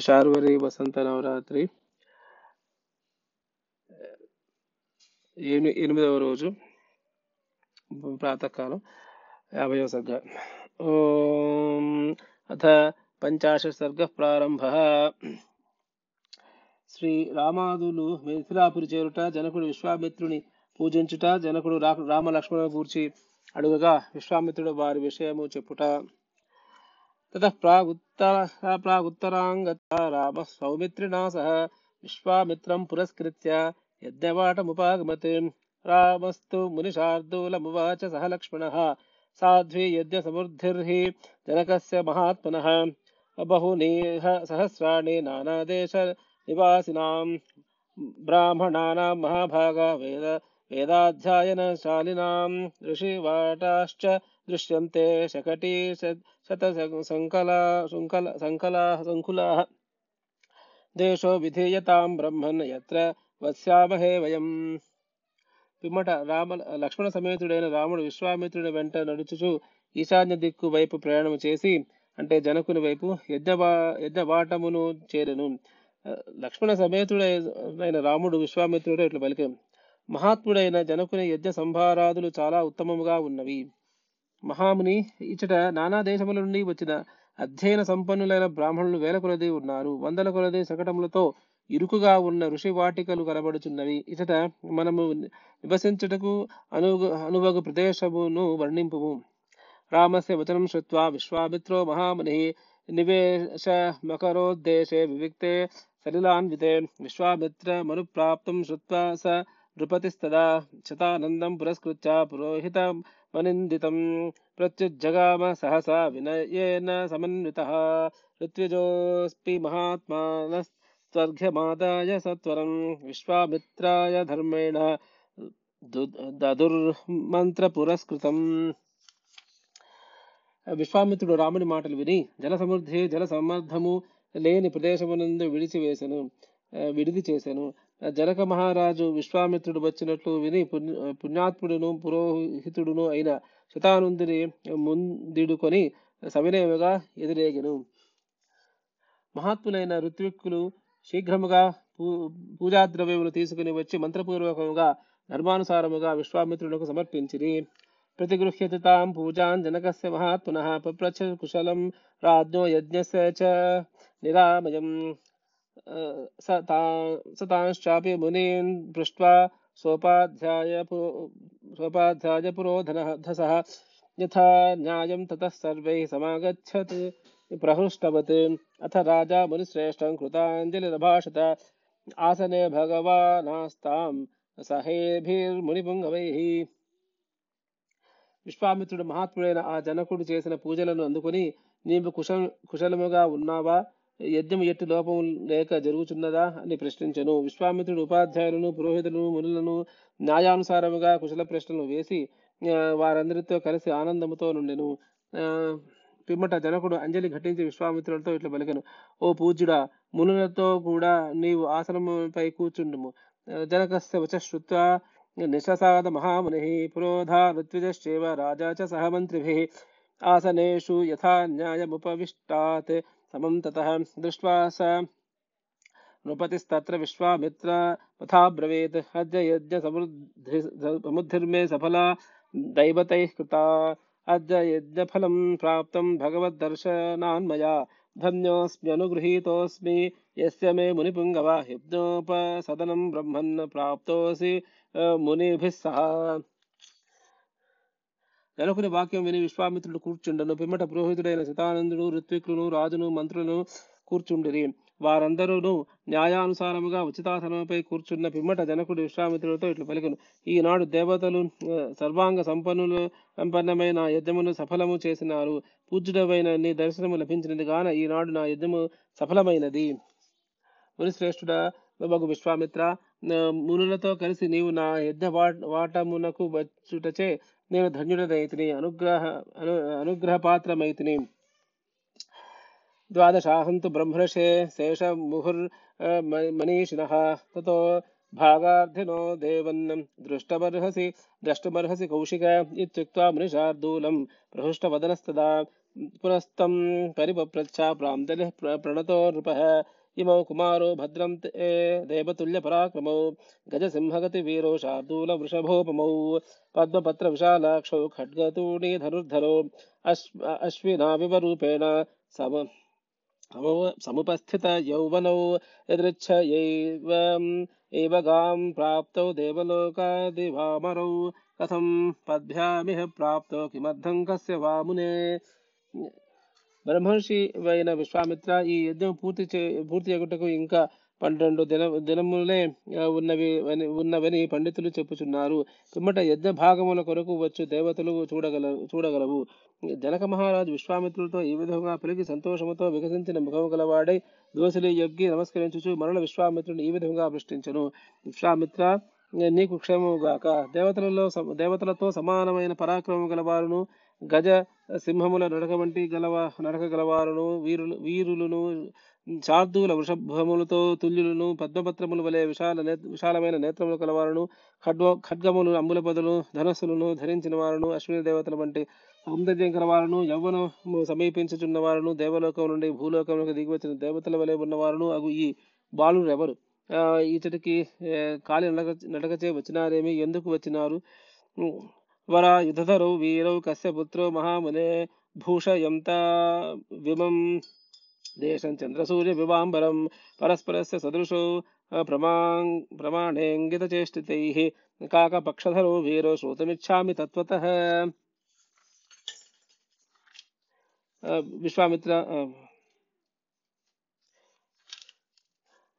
శార్వరి వసంత నవరాత్రి. ఎని- ఎనిమిదవ రోజు ప్రాతకాలం యాభైవ సర్గ ఓం అథ పంచాశ సర్గ ప్రారంభ. శ్రీ రామాదులు మిథిలాపురి చేరుట జనకుడు విశ్వామిత్రుని పూజించుట జనకుడు రా- రామ లక్ష్మణ గూర్చి అడుగగా విశ్వామిత్రుడు వారి విషయము చెప్పుట. ततः प्रागुत्तर प्रागुत्तराङ्गता रामः सौमित्रिणा सह विश्वामित्रं पुरस्कृत्य यज्ञवाटमुपागमत्। रामस्तु मुनिशार्दूलमुवाच सह लक्ष्मणः। साध्वी यज्ञसमृद्धिर्हि जनकस्य महात्मनः। बहूनीह सहस्राणि नानादेशनिवासिनां ब्राह्मणानां महाभागा वेद वेदाध्यायनशालिनां ऋषिवाटाश्च दृश्यन्ते शकटी శత సంకల శృంఖల సంకలా సంకులాः దేశో విధేయతాం బ్రహ్మన్ ఎత్ర వత్స్యామహే వయం పిమ్మట రామ లక్ష్మణ సమేతుడైన రాముడు విశ్వామిత్రుడి వెంట నడుచుచు ఈశాన్య దిక్కు వైపు ప్రయాణం చేసి అంటే జనకుని వైపు యజ్ఞబా యజ్ఞబాటమును చేరెను. లక్ష్మణ సమేతుడైన రాముడు విశ్వామిత్రుడు ఇట్లా పలికాం మహాత్ముడైన జనకుని యజ్ఞ సంభారాదులు చాలా ఉత్తమముగా ఉన్నవి. మహాముని ఇచ్చట నానా దేశముల నుండి వచ్చిన అధ్యయన సంపన్నులైన బ్రాహ్మణులు వేల కొలది ఉన్నారు. వందల కొలది శకటములతో ఇరుకుగా ఉన్న ఋషి వాటికలు కనబడుచున్నవి. ఇచట మనము నివసించుటకు అనుగు అనువగు ప్రదేశమును వర్ణింపుము. రామస్య వచనం శ్రుత్వా విశ్వామిత్రో మహాముని నివేశ మకరోద్దేశే వివిక్తే సలిలాన్వితే విశ్వామిత్ర మనుప్రాప్తం శ్రుత్వా స నృపతిస్తదా శతానందం పురస్కృత్య పురోహిత మనిందితం ప్రత్యుజ్జగామ సహసా వినయేన సమన్వితః. ఋత్విజోऽస్పి మహాత్మానస్త్వర్ఘ్యమాదాయ సత్వరం. విశ్వామిత్రాయ ధర్మేణ దదుర్మంత్ర పురస్కృతం విశ్వామిత్రుడు రాముని మాటలు విని జల సమృద్ధి జల సమర్థము లేని ప్రదేశమునందు విడిచివేసెను విడిది చేసెను. జనక మహారాజు విశ్వామిత్రుడు వచ్చినట్లు విని పుణ్య పుణ్యాత్ముడును పురోహితుడును అయిన శతానందుని ముందిడుకొని సవినయముగా ఎదురేగెను. మహాత్ములైన ఋత్విక్కులు శీఘ్రముగా పూ పూజాద్రవ్యములు తీసుకుని వచ్చి మంత్రపూర్వకముగా ధర్మానుసారముగా విశ్వామిత్రులకు సమర్పించిరి. ప్రతిగృహ్యతి తాం పూజాన్ జనకస్య మహాత్మున పప్రచ కుశలం రాజ్ఞో యజ్ఞస్య చ నిరామయం. स స स तांश्चापि मुनीन् पृष्ट्वा सोपाध्याय सोपाध्यायपुरोधनधसः यथा न्यायं ततः सर्वैः समागच्छत् प्रहृष्टवत्। अथ राजा मुनिश्रेष्ठं कृताञ्जलिरभाषत आसने भगवानास्तां सहेभिर्मुनिपुङ्गवैः। ఆసనే భగవానాస్తాం విశ్వామిత్రుడు మహాత్ముడైన ఆ జనకుడు చేసిన పూజలను అందుకుని నీవు కుశ కుశలముగా ఉన్నావా? యజ్ఞం ఎట్టి లోపం లేక జరుగుచున్నదా అని ప్రశ్నించెను. విశ్వామిత్రుడు ఉపాధ్యాయులను పురోహితులను మునులను న్యాయానుసారముగా కుశల ప్రశ్నలు వేసి వారందరితో కలిసి ఆనందముతో నుండెను. పిమ్మట జనకుడు అంజలి ఘటించి విశ్వామిత్రులతో ఇట్లా పలికను. ఓ పూజ్యుడా మునులతో కూడా నీవు ఆసనముపై కూర్చుండుము. జనకస్య వచ శ్రుత్వా నిశసాద మహాముని పురోధా ఋత్విజశ్చేవ రాజా చ సహ ఆసనేషు యథా న్యాయముపవిష్టాత్. समं ततः दृष्ट्वा स नृपतिस्तत्र विश्वामित्र तथा ब्रवीत्। अद्य यज्ञसमुद्धिर्मे सफला दैवतैः कृता। अद्य यज्ञफलं प्राप्तं भगवद्दर्शनान्मया। धन्योऽस्म्यनुगृहीतोऽस्मि। यस्य मे मुनिपुङ्गवा। हिप्नोपसदनं ब्रह्मन् प्राप्तोऽसि मुनिभिः सह। నెలకొని వాక్యం విని విశ్వామిత్రుడు కూర్చుండను. పిమ్మట పురోహితుడైన శతానందుడు ఋత్వికులను రాజును మంత్రులను కూర్చుండిరి. వారందరూ న్యాయానుసారముగా ఉచితాసనముపై కూర్చున్న పిమ్మట జనకుడు విశ్వామిత్రులతో ఇట్లు పలికను. ఈనాడు దేవతలు సర్వాంగ సంపన్నులు సంపన్నమైన యజ్ఞమును సఫలము చేసినారు. పూజ్యుడమైన నీ దర్శనము లభించినది గాన ఈనాడు నా యజ్ఞము సఫలమైనది. మునిశ్రేష్ఠుడా ಬಗು ವಿಶ್ವಾಮಿತ್ರ మునులతో కలిసి నీవు నా యుద్ధ వాటమునకు వచ్చుటచే నేను ధన్యుడనైతిని అనుగ్రహ అను అనుగ్రహపాత్రమైతిని ద్వాదశాహంతు బ్రహ్మర్షే శేష ముహుర్ మనీషిణ తతో భాగార్థినో దేవన్ దృష్టమర్హసి ద్రష్టమర్హసి కౌశిక ఇత్యుక్త్వా మనిషార్దూలం ప్రహృష్టవదనస్తదా పునస్తం పరిపప్రచ్చా ప్రాంతలి ప్రణతో నృప इमौ कुमारो भद्रं देवतुल्यपराक्रमौ गजसिंहगतिवीरो शार्दूलवृषभोपमौ, पद्मपत्रविशालाक्षौ खड्गतूणीधनुर्धरौ अश्व, अश्विनाविवरूपेण सम, समव- समुपस्थित यौवनौ यदृच्छयैव एव गां प्राप्तौ देवलोकादिवामरौ कथं पद्भ्यामिह प्राप्तो किमर्थं कस्य वा मुने బ్రహ్మర్షి అయిన విశ్వామిత్ర ఈ యజ్ఞం పూర్తి చే పూర్తి చేయటకు ఇంకా పన్నెండు దిన దినములే ఉన్నవి అని- ఉన్నవని పండితులు చెప్పుచున్నారు. పిమ్మట యజ్ఞ భాగముల కొరకు వచ్చు దేవతలు చూడగల చూడగలవు. జనక మహారాజు విశ్వామిత్రులతో ఈ విధంగా పెరిగి సంతోషముతో వికసించిన ముఖము గలవాడై దోసిలి యొగ్గి నమస్కరించుచు మరల విశ్వామిత్రుని ఈ విధంగా ప్రశ్నించను విశ్వామిత్ర నీకు క్షేమముగాక దేవతలలో దేవతలతో సమానమైన పరాక్రమం గలవారును గజ సింహముల నడక వంటి గలవ నడక గలవారును వీరులు వీరులను శార్దూల వృషభములతో తుల్యులను పద్మపత్రముల వలె విశాల విశాలమైన నేత్రములు కలవారును ఖడ్వ ఖడ్గములు అంబుల పదులు ధనస్సులను ధరించిన వారును అశ్విని దేవతల వంటి సౌందర్యం కలవారును యవ్వనము సమీపించుచున్న వారును దేవలోకం నుండి భూలోకంలోకి దిగివచ్చిన దేవతల వలె ఉన్నవారును అగు ఈ బాలురు ఎవరు ఇతడికి కాలి నడక నడకచే వచ్చినారేమి? ఎందుకు వచ్చినారు? వరా యుధధరౌ వీరౌ కస్య పుత్రో మహామునే భూషయంత విమం దేశం చంద్రసూర్య వివాంబరం పరస్పరస్య సదృశో ప్రమా ప్రమాణేంగితచేష్టితై కాకపక్షధరో వీరో శ్రోతమిచ్చామి తత్వత విశ్వామిత్ర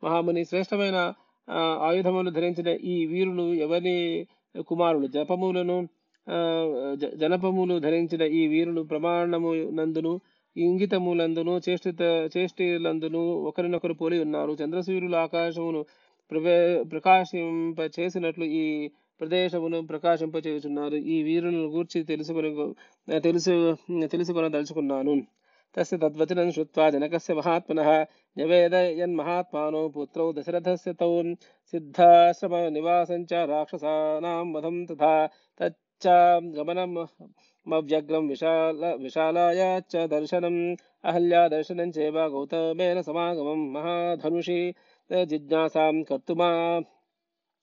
మహాముని శ్రేష్టమైన ఆయుధములు ధరించిన ఈ వీరులు ఎవరి కుమారులు? జపములను జనపములు ధరించిన ఈ వీరులు ప్రమాణము నందును ఇంగితములందును చేష్టిత చేష్టిలందును ఒకరినొకరు పోలి ఉన్నారు. చంద్రసూర్యులు ఆకాశమును ప్రవే ప్రకాశింప చేసినట్లు ఈ ప్రదేశమును ప్రకాశింపచేయుచున్నారు ఈ వీరులను గూర్చి తెలుసుకొని తెలుసు తెలుసుకొనదలుచుకున్నాను. తస్య తద్వచనం శ్రుత్వా జనకస్య మహాత్మనః మహాత్మానో పుత్రౌ దశరథస్య తౌ సిద్ధాశ్రమ నివాసం చ రాక్షసానాం వధం తథా తచ్చ గమనం మవ్యగ్రం విశాల విశాలాయ చ దర్శనం అహల్యా దర్శనం చేవ గౌతమేన సమాగమం మహాధనుషి జిజ్ఞాసాం కర్తుమా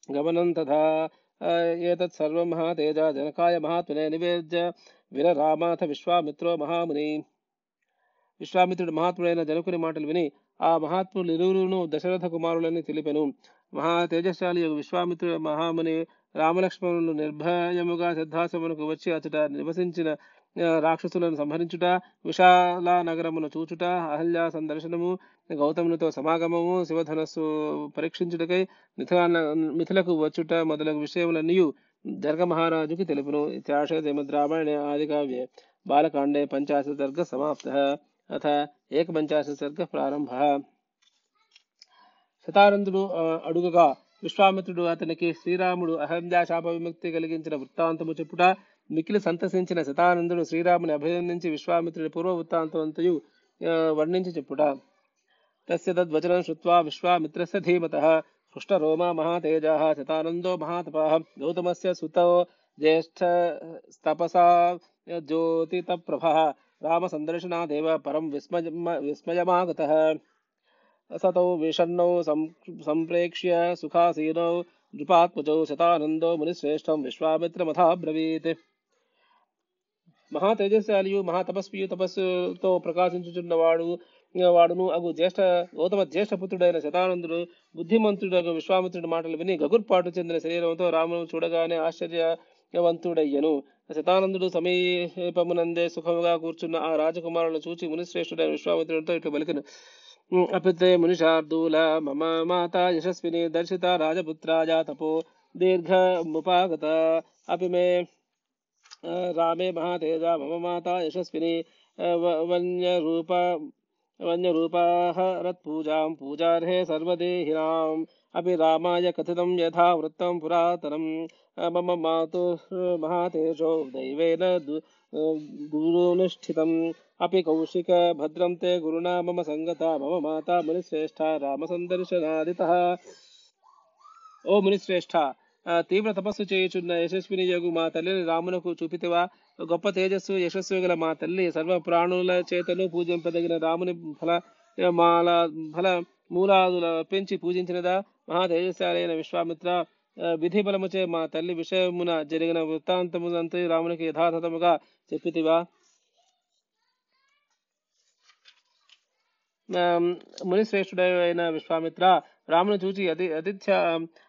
గమనం తథా ఏతత్ సర్వం మహాతేజ జనకాయ మహాత్మనే నివేద్య విరరామాథ విశ్వామిత్రో మహాముని. విశ్వామిత్రుడు మహాత్ముడైన జనకుని మాటలు విని ఆ మహాత్ములు ఇరువురును దశరథ కుమారులని తెలిపెను. మహా తేజశాలి విశ్వామిత్రుడు మహాముని రామలక్ష్మణులు నిర్భయముగా సిద్ధాశ్రమునకు వచ్చి అతట నివసించిన రాక్షసులను సంహరించుట విశాల నగరమును చూచుట అహల్య సందర్శనము గౌతమునితో సమాగమము శివధనస్సు పరీక్షించుటకై మిథిలా మిథిలకు వచ్చుట మొదలగు విషయములన్నీ జర్గ మహారాజుకి తెలుపును. ఇత్యాశ శ్రీమద్ రామాయణే ఆదికావ్యే బాలకాండే పంచాశత్ సర్గ సమాప్త. అథ ఏకపంచాశత్ సర్గ ప్రారంభ. శతానందుడు అడుగగా విశ్వామిత్రుడు అతనికి శ్రీరాముడు అహల్యా శాప విముక్తి కలిగించిన వృత్తాంతము చెప్పుట మిక్కిలి సంతసించిన శతానందుడు శ్రీరాముని అభినందించి విశ్వామిత్రుడి పూర్వ వృత్తాంతమంతయు వర్ణించి చెప్పుట. తస్య తద్వచనం శ్రుత్వా విశ్వామిత్రస్య ధీమతः హృష్టరోమా మహాతేజ శతానందో మహాతపः గౌతమస్య సుతో జ్యేష్ఠ తపసా జ్యేష్ఠస్తపసా జ్యోతితప్రభः రామసందర్శనాదేవ పరం విస్మయ విస్మయమాగత. సతౌ విషణ్ణౌ సం- సంప్రేక్ష్య సుఖాసీనౌ నృపాత్మజౌ శతానందో మునిశ్రేష్టం విశ్వామిత్రమథాబ్రవీత్ మహా తేజస్శాలియు మహా తపస్వియు తపస్సుతో ప్రకాశించుచున్నవాడు వాడును అగు జ్యేష్ఠ గౌతమ జ్యేష్ఠ పుత్రుడైన శతానందుడు బుద్ధిమంతుడగు విశ్వామిత్రుడి మాటలు విని గగుర్పాటు చెందిన శరీరంతో రామును చూడగానే ఆశ్చర్యవంతుడయ్యను. శతానందుడు సమీపమునందే సుఖముగా కూర్చున్న ఆ రాజకుమారులను చూచి మునిశ్రేష్ఠుడైన విశ్వామిత్రుడితో ఇట్లు పలికిన. अपित्रे मुनिशार्दूल, मम माता यशस्विनी दर्शिता राजपुत्राया तपो दीर्घमुपागत अपि मे रामे महातेजा, मम माता यशस्विनी वन्यरूपा, वन्यरूपाः रत्पूजां, पूजार्हे రత్పూజాం పూజార్హే సర్వదేహినాం అపి రామాయ కథితం యథా వృత్తం పురాతనం ఆ, మమ మాతు మహాతేజో దైవేన దు- ఆ, గురునుష్ఠితం అపి కౌశిక భద్రం తే గురుణా మమ సంగత మమ మాత మునిశ్రేష్ఠ రామసందర్శనాదితః ఓ మునిశ్రేష్ఠ తీవ్ర తపస్సు చేయుచున్న యశస్విని యోగు మా తల్లిని రామునకు చూపితివా। గొప్ప తేజస్సు యశస్సు గల మా తల్లి సర్వ ప్రాణుల చేతను పూజింపదగిన రాముని ఫల మాల ఫల మూలాదుల పెంచి పూజించినదా। మహా తేజస్శాలి అయిన విశ్వామిత్ర ఆ, విధి బలముచే మా తల్లి విషయమున జరిగిన వృత్తాంతమునంతా రామునికి యథాతథముగా చెప్పితివా మునిశ్రేష్ఠుడైన విశ్వామిత్ర రామును చూచి అతి అతిథ్య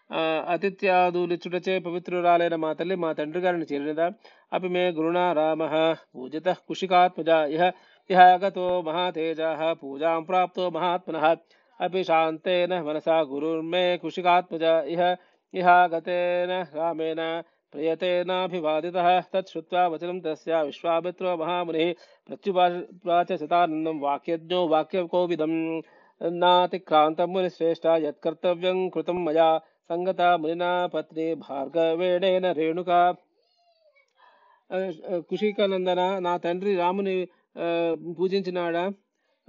ఆ, అతిథ్యాదులిచ్చుటచే పవిత్రురాలైన మా తల్లి మా తండ్రి గారిని చేరినదా? అపి మే గురుణా రామ పూజిత కుషికాత్మజ ఇహ ఇహ గతో మహాతేజ పూజాం ప్రాప్తో మహాత్మనః అపి శాంతేన మనసా గురుర్మే కుషికాత్మజ ఇహ ఇహ గతేన రామేణ ప్రియతేనాభివాదితः తచ్చుత్వా వచనం తస్య విశ్వామిత్రో మహామునిः ప్రత్యువాచ శతానందం వాక్యజ్ఞో వాక్యకోవిదం నాతిక్రాంతం మునిశ్రేష్ట యత్కర్తవ్యం కృతం మయా సంగత మునినా పత్ని భార్గవేణేన రేణుకా కుషికానందన నా తండ్రి రాముని ఆ, పూజించినాడా ఆ,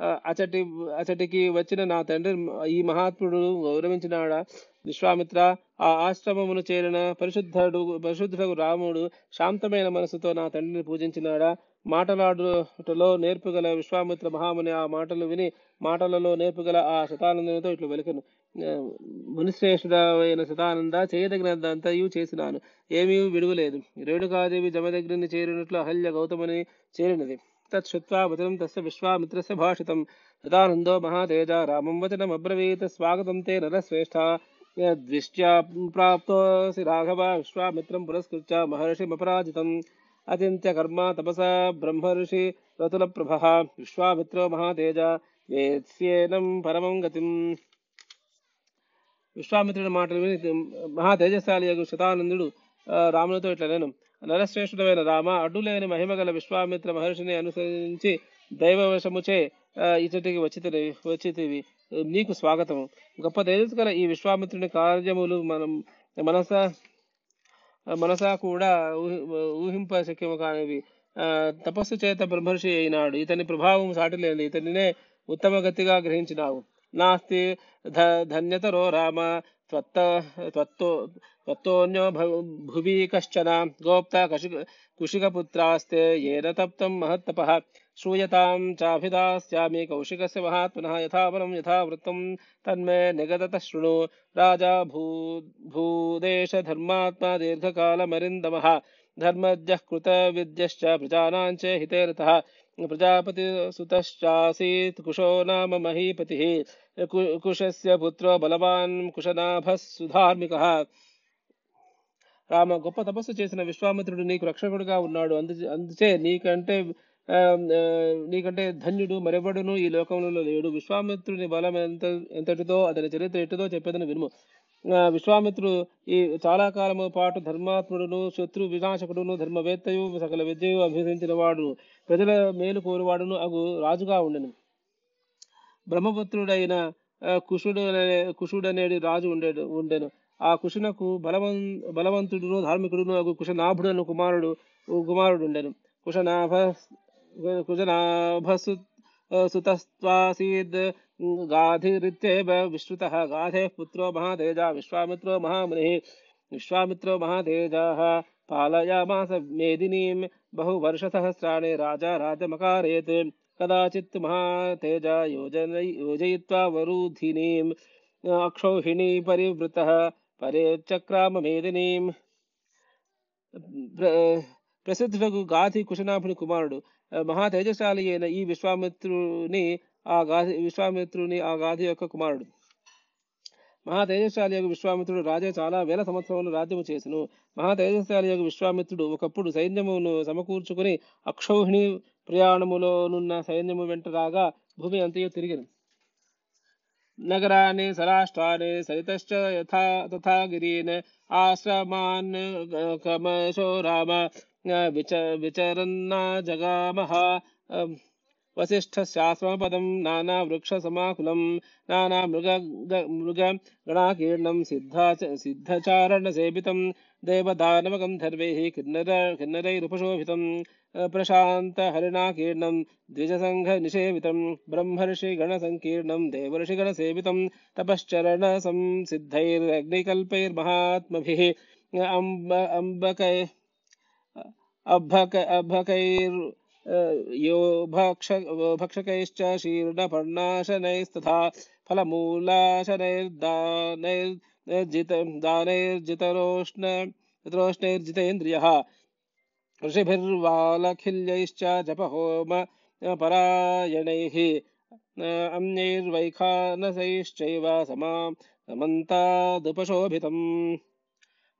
అచటి అచటికి వచ్చిన నా తండ్రి ఈ మహాత్ముడు గౌరవించినాడా? విశ్వామిత్ర ఆ ఆశ్రమమును చేరిన పరిశుద్ధుడు పరిశుద్ధుడు రాముడు శాంతమైన మనసుతో నా తండ్రిని పూజించినాడా? మాటలాడుటలో నేర్పుగల విశ్వామిత్ర మహాముని ఆ మాటలు విని మాటలలో నేర్పుగల ఆ శతానందంతో ఇట్లు వెలికను. ఆ, మునిశ్రేష్ఠుడైన శతానంద చేయదగినదంతయు చేసినాను. ఏమీ విడువలేదు. రేణుకాదేవి జమదగ్ని చేరినట్లు అహల్య గౌతముని చేరినది. తచ్చుత్వా వచనం తస్య విశ్వామిత్రస్య భాషితం శతానందో మహాతేజ రామం వచనమబ్రవీత్ స్వాగతం తే నరశ్రేష్ఠ యద్విష్ట్యా ప్రాప్తోసి రాఘవ విశ్వామిత్రం పురస్కృత్య మహర్షిమపరాజితం అచింత్య కర్మ తపస బ్రహ్మర్షి రతుల ప్రభ విశ్వామిత్రో మహాతేజ వేత్స్యేనం పరమం గతిం విశ్వామిత్రుడి మాటలు విని మహా తేజశాలి యొక్క శతానందుడు ఆ, రామునితో ఇట్లా నేను నరశ్రేష్ఠుడమైన రామ అడ్డులేని మహిమగల విశ్వామిత్ర మహర్షిని అనుసరించి దైవవశముచే ఇతటికి ఇచ్చటికి వచ్చితివి. వచ్చితివి నీకు స్వాగతము. గొప్ప తేజస్సు గల ఈ విశ్వామిత్రుని కార్యములు మనం మనస మనసా కూడా ఊహింప శక్యము కానివి. ఆ, తపస్సు చేత బ్రహ్మర్షి అయినాడు. ఇతని ప్రభావం సాటిలేని ఇతనినే ఉత్తమ గతిగా గ్రహించినావు. నాస్తి ధ- ధన్యతరో రామ. त्वत्तोऽन्यो भुवि कश्चन। गोप्ता कुशिकपुत्रास्ते येन तप्तं महत्तपः। श्रूयतां चाभिधास्यामि कौशिकस्य महात्मनः। यथा वरं यथा वृत्तं तन्मे निगदतः शृणु। राजा भू भूदेशधर्मात्मा दीर्घकालमरिन्दमः। धर्मज्ञः कृतविद्यश्च प्रजानां च हिते रतः ప్రజాపతి సుతశ్చాసీత్ కుశో నామ మహీపతిः కు- కుశస్య పుత్రో బలవాన్ కుశనాభः రామ గొప్ప తపస్సు చేసిన విశ్వామిత్రుడు నీకు రక్షకుడుగా ఉన్నాడు. అందు అందుచే నీకంటే నీకంటే ధన్యుడు మరెవడును ఈ లోకంలో లేడు. విశ్వామిత్రుని బలం ఎంత ఎంతటిదో అతని చరిత్ర ఎట్టుదో చెప్పేదని వినుము. విశ్వామిత్రుడు ఈ చాలా కాలము పాటు ధర్మాత్ముడును శత్రు వినాశకుడును ధర్మవేత్తయు సకల విద్యయు అభ్యసించిన వాడు ప్రజల మేలు కోరువాడును అగు రాజుగా ఉండెను. బ్రహ్మపుత్రుడైన కుషుడు అనే- రాజు ఉండేడు ఉండెను. ఆ కుషునకు బలవం బలవంతుడును ధార్మికుడును అగు కుషనాభుడను కుమారుడు కుమారుడు ఉండెను కుషనాభ కుశనాభసు సుతస్వాసీద్ గాధిరిత్యేవ విశ్రుత. గాధే పుత్రో మహాతేజ విశ్వామిత్రో మహాముని. విశ్వామిత్రో మహాతేజ. पालयामास मेदिनीं बहुवर्षसहस्राणि राजा राजमकारेत् कदाचित् महातेजा योजन योजयित्वा वरुधिनीम् अक्षौहिणी परिवृतः పరేచక్రామేదినీం ప్రసిద్ధులకు గాథి కుశనాభుని కుమారుడు మహా తేజశాలి అయిన ఈ విశ్వామిత్రుని ఆ గాథి విశ్వామిత్రుని ఆ గాథి యొక్క కుమారుడు మహా తేజశాలి యొక్క విశ్వామిత్రుడు రాజే చాలా వేల సంవత్సరములు రాజ్యము చేసెను. మహా తేజశాలి యొక్క విశ్వామిత్రుడు ఒకప్పుడు సైన్యమును సమకూర్చుకుని అక్షౌహిణి ప్రయాణములోనున్న సైన్యము వెంట రాగా భూమి అంతయు తిరిగిను. నగరాన్ని సరాష్ట్రాన్ని సరితశ్చ యథా తథా గిరీన్ ఆశ్రమాన్ కమశో రామ విచ విచరన్నా జగామహా वसिष्ठशास्त्रपदं नानावृक्षसमाकुलं मृग गणाकर्ण सिद्धा सिद्धचारणसेवितं देवदानवगन्धर्वैः किन्नर किन्नरैरुपशोभितं देवर्षि गण ब्रह्मर्षिगणसङ्कीर्णं तपश्चरण तपश्चरणसंसिद्धैरग्निकल्पैर्महात्मभिः अंब अंबक अभक अभकैर् यो भक्ष भक्षकैश्च शीर्णपर्णाशनैस्तथा फलमूलाशनैर्दानैर्जित दानैर्जितरोष्ण जितरोष्णैर्जितेन्द्रियः ऋषिभिर्वालखिल्यैश्च जपहोम परायणैः। अन्यैर्वैखानसैश्चैव समा समन्तादुपशोभितम्।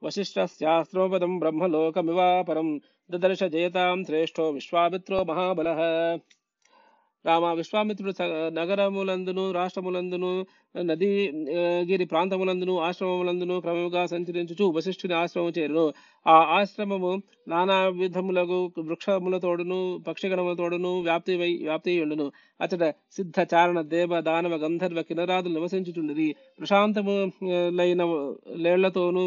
वसिष्ठस्यास्त्रोपदम् ब्रह्मलोकमिवापरम्। దదర్శ జయతాం శ్రేష్ఠో విశ్వామిత్రో మహాబల రామ విశ్వామిత్రుడు నగరములందును రాష్ట్రములందును నదీ గిరి ప్రాంతములందును ఆశ్రమములందును క్రమముగా సంచరించుచు వశిష్ఠుని ఆశ్రమం చేరును. ఆ ఆశ్రమము నానా విధములకు వృక్షములతోడును పక్షిగణములతోడును వ్యాప్తి వ్యాప్తి ఉండును అతడ సిద్ధ చారణ దేవ దానవ గంధర్వ కినరాదులు నివసించుచుండిరి ప్రశాంతము లైన లేళ్ళతోనూ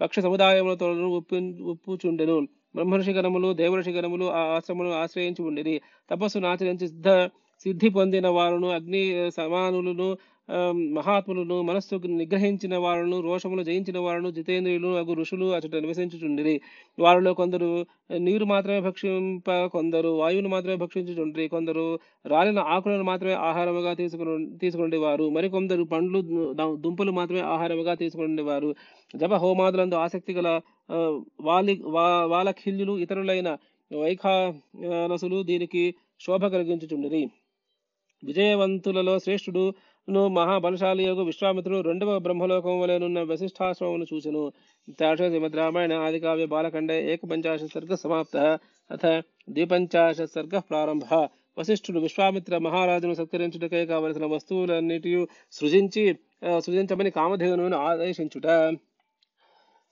పక్షి సముదాయములతోనూ ఉప్పు ఉప్పుచుండెను బ్రహ్మర్షి గణములు దేవఋషి గణములు ఆ ఆశ్రమను ఆశ్రయించి ఉండేది తపస్సును ఆచరించి సిద్ధ సిద్ధి పొందిన వారును అగ్ని సమానులను మహాత్ములను మనస్సు నిగ్రహించిన వారును రోషములు జయించిన వారును జితేంద్రియులు అగు ఋషులు అచట నివసించుచుండిరి. వారిలో కొందరు నీరు మాత్రమే భక్షింప కొందరు వాయువును మాత్రమే భక్షించుచుండ్రి. కొందరు రాలిన ఆకులను మాత్రమే ఆహారముగా తీసుకుని తీసుకునేవారు మరికొందరు పండ్లు దుంపలు మాత్రమే ఆహారముగా తీసుకుండేవారు జప హోమాదులందు ఆసక్తి గల వాలి వా- వాలఖిల్యులు ఇతరులైన వైఖానసులు దీనికి శోభ కలిగించుచుండిరి. విజయవంతులలో శ్రేష్ఠుడు ను మహాబలశాలి యొక్క విశ్వామిత్రుడు రెండవ బ్రహ్మలోకం వలెనున్న వశిష్ఠాశ్రమమును చూచెను. శ్రీమద్ రామాయణ ఆదికావ్య బాలకండే ఏకపంచాశత్ సర్గ సమాప్త. అథ ద్విపంచాశత్ సర్గ ప్రారంభ. వశిష్ఠుడు విశ్వామిత్ర మహారాజును సత్కరించుటకై కావలసిన వస్తువులన్నిటి సృజించి సృజించమని కామధేనువును ఆదేశించుట.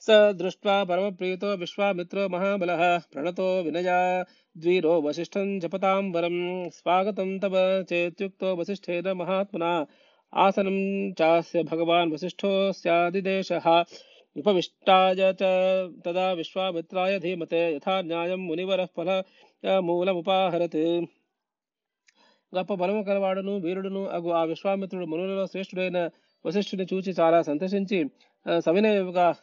स दृष्ट्वा परमप्रीतो विश्वामित्रो महाबलः प्रणतो विनया द्वीरो वसिष्ठं जपतां वरं स्वागतं तव चेत्युक्तो वसिष्ठेन महात्मना आसनं चास्य भगवान् वसिष्ठो स्यादिदेशः उपविष्टाय च तदा विश्वामित्राय धीमते यथा न्यायं मुनिवरः फल మూలముపాహరత్ గొప్ప బలము కలవాడును వీరుడును అగు ఆ విశ్వామిత్రుడు మునులలో శ్రేష్ఠుడైన వశిష్ఠుని చూచి చాలా సంతోషించి ఆ, సవినయముగా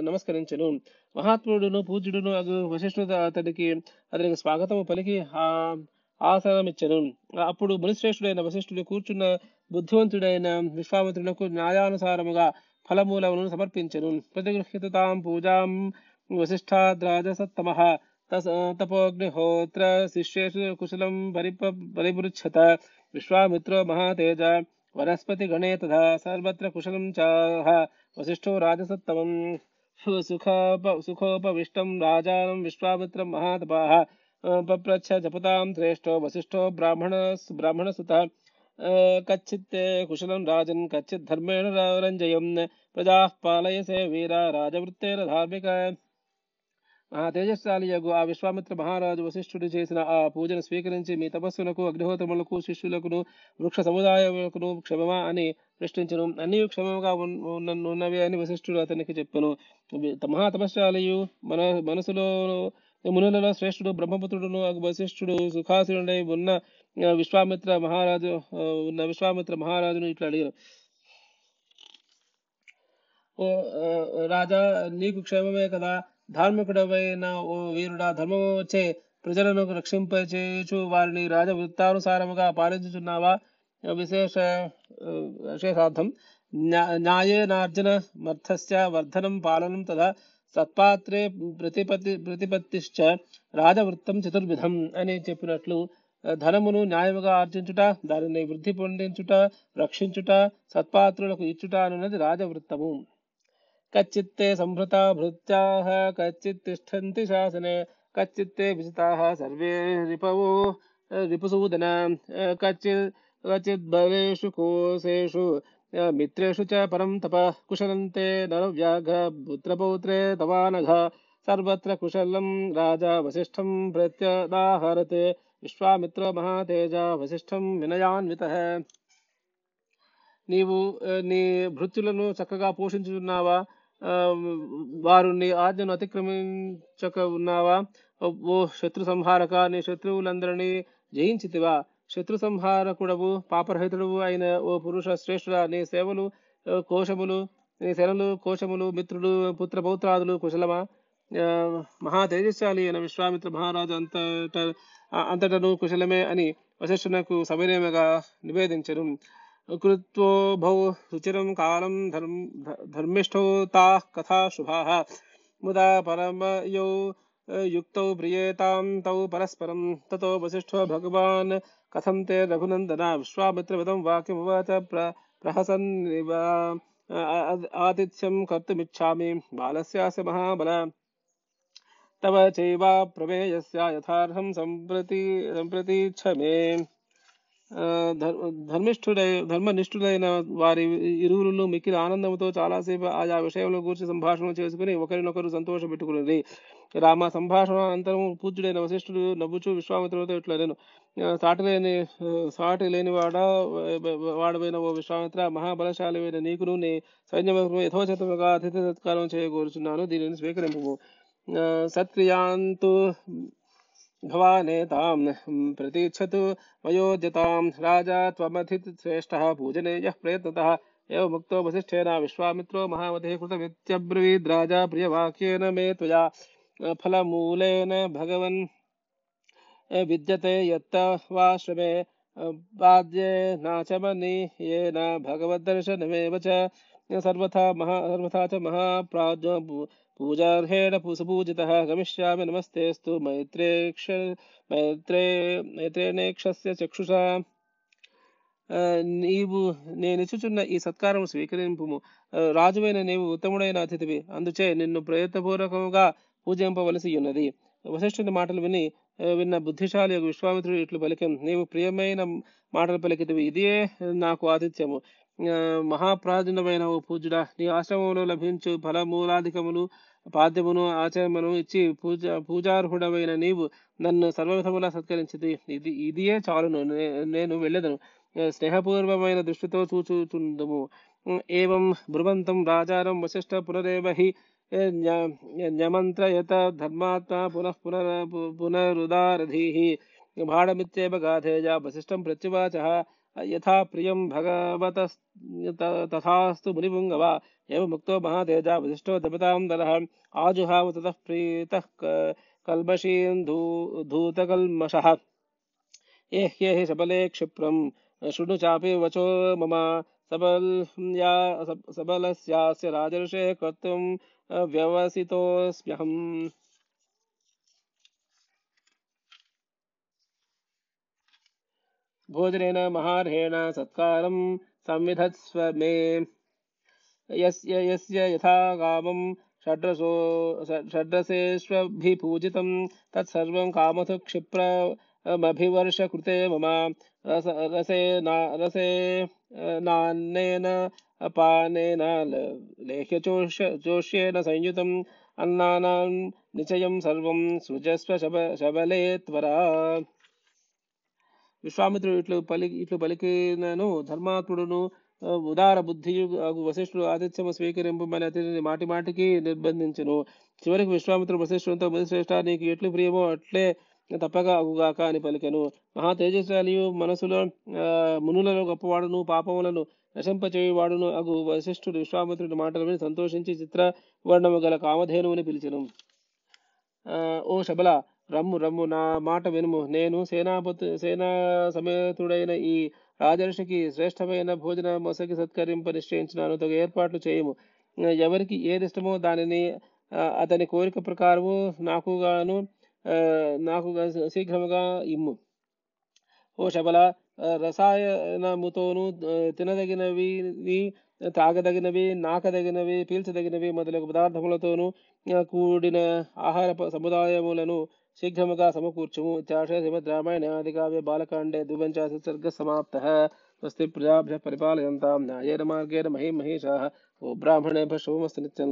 నమస్కరించను. మహాత్ముడును పూజ్యుడును అగు వశిష్ఠుడు అతడికి అతనికి స్వాగతము పలికి ఆసనమిచ్చను. అప్పుడు మునిశ్రేష్ఠుడైన వశిష్ఠుడు కూర్చున్న బుద్ధివంతుడైన విశ్వామిత్రులకు న్యాయానుసారముగా ఫలమూలమును సమర్పించను. ప్రతిగృహితాం పూజాం వశిష్ఠాద్రాజసత్తమ తపోగ్నిహోత్ర శిష్యేషు కుశలం పరిప పరిపృచ్ఛత. విశ్వామిత్రో మహాతేజ వనస్పతి గణే తథా సర్వత్ర కుశలం చాహ वसिष्ठो राजसत्तमं सुखोपविष्टं राजानं विश्वामित्रं महातपाः। पप्रच्छ जपतां श्रेष्ठो वसिष्ठो ब्राह्मण ब्राह्मणसुतः कच्चित् कुशलं राजन्, कच्चित् धर्मेण रञ्जयन् प्रजाः पालयसे वीरा, राजवृत्तेन धाक ఆ తేజస్శాలి యగు ఆ విశ్వామిత్ర మహారాజు వశిష్ఠుడు చేసిన ఆ పూజను స్వీకరించి మీ తపస్సులకు అగ్నిహోత్రములకు శిష్యులకును వృక్ష సముదాయములకును క్షమమా అని ప్రశ్నించను. అన్ని క్షమముగా ఉన్నవి అని వశిష్ఠుడు అతనికి చెప్పను. మహాతపస్శాలియు మన మనసులో మునులలో శ్రేష్ఠుడు బ్రహ్మపుత్రుడును వశిష్ఠుడు సుఖాసురుడై ఉన్న విశ్వామిత్ర మహారాజు ఉన్న విశ్వామిత్ర మహారాజును ఇట్లా అడిగారు ఓ రాజా నీకు క్షేమమే కదా ధార్మికుడవైన ఓ వీరుడా ధర్మము వచ్చే ప్రజలను రక్షింపచేయచు వారిని రాజ వృత్తానుసారముగా పాలించుచున్నావా? విశేష విశేషార్థం. న్యా- న్యాయేనార్జన మర్థస్య వర్ధనం పాలనం తదా సత్పాత్రే ప్రతిపత్తి ప్రతిపత్తిశ్చ రాజవృత్తం చతుర్విధం అని చెప్పినట్లు ధనమును న్యాయముగా ఆర్జించుట దానిని వృద్ధి పొందించుట రక్షించుట సత్పాత్రులకు ఇచ్చుట అనున్నది రాజవృత్తము. కచ్చిత్తే సంభృతా భృత్యాః కచ్చిత్ తిష్టంతి శాసనే కచ్చిత్తే విజితాః సర్వే రిపవో రిపుసూదన కచ్చిత్ కచిత్ బలేషు కోశేషు మిత్రేషు చ పరం తప కుశలంతే నరవ్యాఘ్ర పుత్రపౌత్రే తవానఘ సర్వత్ర కుశలం రాజా వశిష్ఠం ప్రత్యదాహరత్ విశ్వామిత్ర మహాతేజ వశిష్ఠం వినయాన్వితః నీవు ఆ, నీ భృత్యులను చక్కగా పోషించుచున్నావా ఆ, వారు నీ ఆజ్ఞను అతిక్రమించక ఉన్నావా? ఓ శత్రు సంహారక నీ శత్రువులందరినీ జయించితివా? శత్రు సంహారకుడవు పాపరహితుడవు అయిన ఓ పురుష శ్రేష్ఠుడ నీ సేవలు కోశములు నీ శరలు కోశములు మిత్రులు పుత్ర పౌత్రాదులు కుశలమా? మహా తేజస్శాలి అయిన విశ్వామిత్ర మహారాజు అంతట అంతటను కుశలమే అని వశిష్ఠునకు సవినయముగా నివేదించను. कृत्वो भव रुचिरं कालं धर्म धर्मिष्ठोताः कथा शुभाः। मुदा परमयौ युक्तौ प्रियेतां तौ परस्परं। ततो वसिष्ठो भगवान्, कथं ते रघुनन्दना? विश्वामित्रवदं वाक्यमुवाच प्र प्रहसन्निव आतिथ्यं कर्तुमिच्छामि। बालस्यास्य महाबल। तव चैवा प्रमेयस्य यथार्थं सम्प्रति सम्प्रतीच्छ मे। ధర్మిష్ఠుడై ధర్మనిష్ఠుడైన వారి ఇరువురులు మిక్కిలి ఆనందంతో చాలాసేపు ఆయా విషయంలో గురించి సంభాషణ చేసుకుని ఒకరినొకరు సంతోషపెట్టుకున్నది రామ సంభాషణ అనంతరం పూజ్యుడైన వశిష్ఠుడు నవ్వుచూ విశ్వామిత్రుడితో ఇట్లా నేను సాటి లేని సాటి లేని వాడ వాడమైన ఓ విశ్వామిత్ర మహాబలశాలివైన నీకును నీ సైన్యమును యథోచితముగా అతిథి సత్కారం చేయకూరుచున్నాను దీనిని స్వీకరింపు సత్క్రియాంతు भवानेतां प्रतीक्षतु वयोजतां राजा त्वमथितश्रेष्ठः पूजने यः प्रयत्नतः एवमुक्तो वसिष्ठेन विश्वामित्रो महामतिः कृतमित्यब्रवीद्राजा प्रियवाक्येन मे त्वया। फलमूलेन भगवन् विद्यते यत्तवाश्रमे पाद्येनाचमनीयेन भगवद्दर्शनमेव च सर्वथा महा सर्वथा च महाप्राज्ञ पूजार्हेण सुपूजितः गमिष्यामि नमस्तेऽस्तु मैत्रेक्ष मैत्रे मैत्रेणेक्षस्य चक्षुषा ఆ, నీవు నేనిచ్చుచున్న ఈ సత్కారం స్వీకరింపుము ఆ, రాజువైన నీవు ఉత్తముడైన అతిథివి అందుచే నిన్ను ప్రయత్నపూర్వకముగా పూజింపవలసి ఉన్నది వశిష్ఠుని మాటలు విని ఆ, విన్న బుద్ధిశాలి యొక్క విశ్వామిత్రుడు ఇట్లు పలికం నీవు ప్రియమైన మాటలు పలికితివి ఇదే నాకు ఆతిథ్యము ఆ, ఓ పూజుడా. నీ ఆశ్రమంలో లభించు ఫలమూలాధికములు పాద్యమును ఆచరణను ఇచ్చి పూజ పూజార్హుడమైన నీవు నన్ను సర్వవిధములా సత్కరించింది ఇది ఇదియే చాలును నేను వెళ్ళదను. స్నేహపూర్వమైన దృష్టితో చూచుచుందుము. ఏం బ్రువంతం రాజారం వశిష్ట పునరేవ హి న్యమంత్రయత ధర్మాత్మా పునః పునర్ పునరుదారధీః భాడమిత్యేవ గాధేయ వశిష్టం ప్రత్యువాచ यथा प्रियं भगवत तथास्तु मुनिपुङ्गव। एवमुक्तो महातेजा वसिष्ठो दपतां दरः आजुहाव ततः प्रीतः कल्मषीन् धू धूतकल्मषः। एह्ये हि सबले क्षिप्रं। शृणु चापि वचो मम। सबल या सबलस्यास्य राजर्षे कर्तुं व्यवसितोऽस्म्यहम्। भोजनेन महार्हेण सत्कारं संविधत्स्व मे। यस्य यस्य यथा कामं षड्रसो षड्रसेष्वभिपूजितं, तत्सर्वं कामथु क्षिप्रमभिवर्षकृते मम। रस, रसे ना, रसे नान्नेन अपानेन लेह्यचोष जोष्येन संयुतम्, अन्नानां निचयं सर्वं सृजस्व शब शबले त्वरा విశ్వామిత్రుడు ఇట్లు పలి ఇట్లు పలికినను ధర్మాత్ముడును ఉదార బుద్ధి వశిష్ఠుడు ఆతిథ్యము స్వీకరింపమని అతనిని మాటి మాటికి నిర్బంధించును. చివరికి విశ్వామిత్రుడు వశిష్ఠుడంతో శ్రేష్ఠ నీకు ఎట్లు ప్రియమో అట్లే తప్పగా అగుగాక అని పలికెను. మహా తేజస్వాలియు మనసులో ఆ, మునులలో గొప్పవాడును పాపములను నశింపచేయువాడును అగు వశిష్ఠుడు విశ్వామిత్రుడి మాటలు విని సంతోషించి చిత్ర వర్ణము గల కామధేనువుని పిలిచెను. ఆ, ఓ శబల రమ్ము రమ్ము నా మాట వినుము. నేను సేనాపతి సేనా సమేతుడైన ఈ రాజర్షికి శ్రేష్టమైన భోజన మొసకి సత్కరింప నిశ్చయించినాను. తగు ఏర్పాట్లు చేయము. ఎవరికి ఏది ఇష్టమో దానిని అతని కోరిక ప్రకారము నాకు గాను నాకు శీఘ్రముగా ఇమ్ము. ఓ శబల రసాయనముతోను తినదగినవి తాగదగినవి నాకదగినవి పీల్చదగినవి మొదలగు పదార్థములతోనూ కూడిన ఆహార సముదాయములను శీఘ్రముగా సమకూర్చుము ఇత్యాశయ శ్రీమద్ రామాయణ ఆది కావ్య బాలకాండే ద్విపంచాశత్ సర్గ సమాప్తః స్వస్తి ప్రజాభ్యः పరిపాలయంతాం న్యాయేన మార్గేణ మహిం మహిషాः ఓ బ్రాహ్మణేభ్యः శుభమస్తు నిత్యం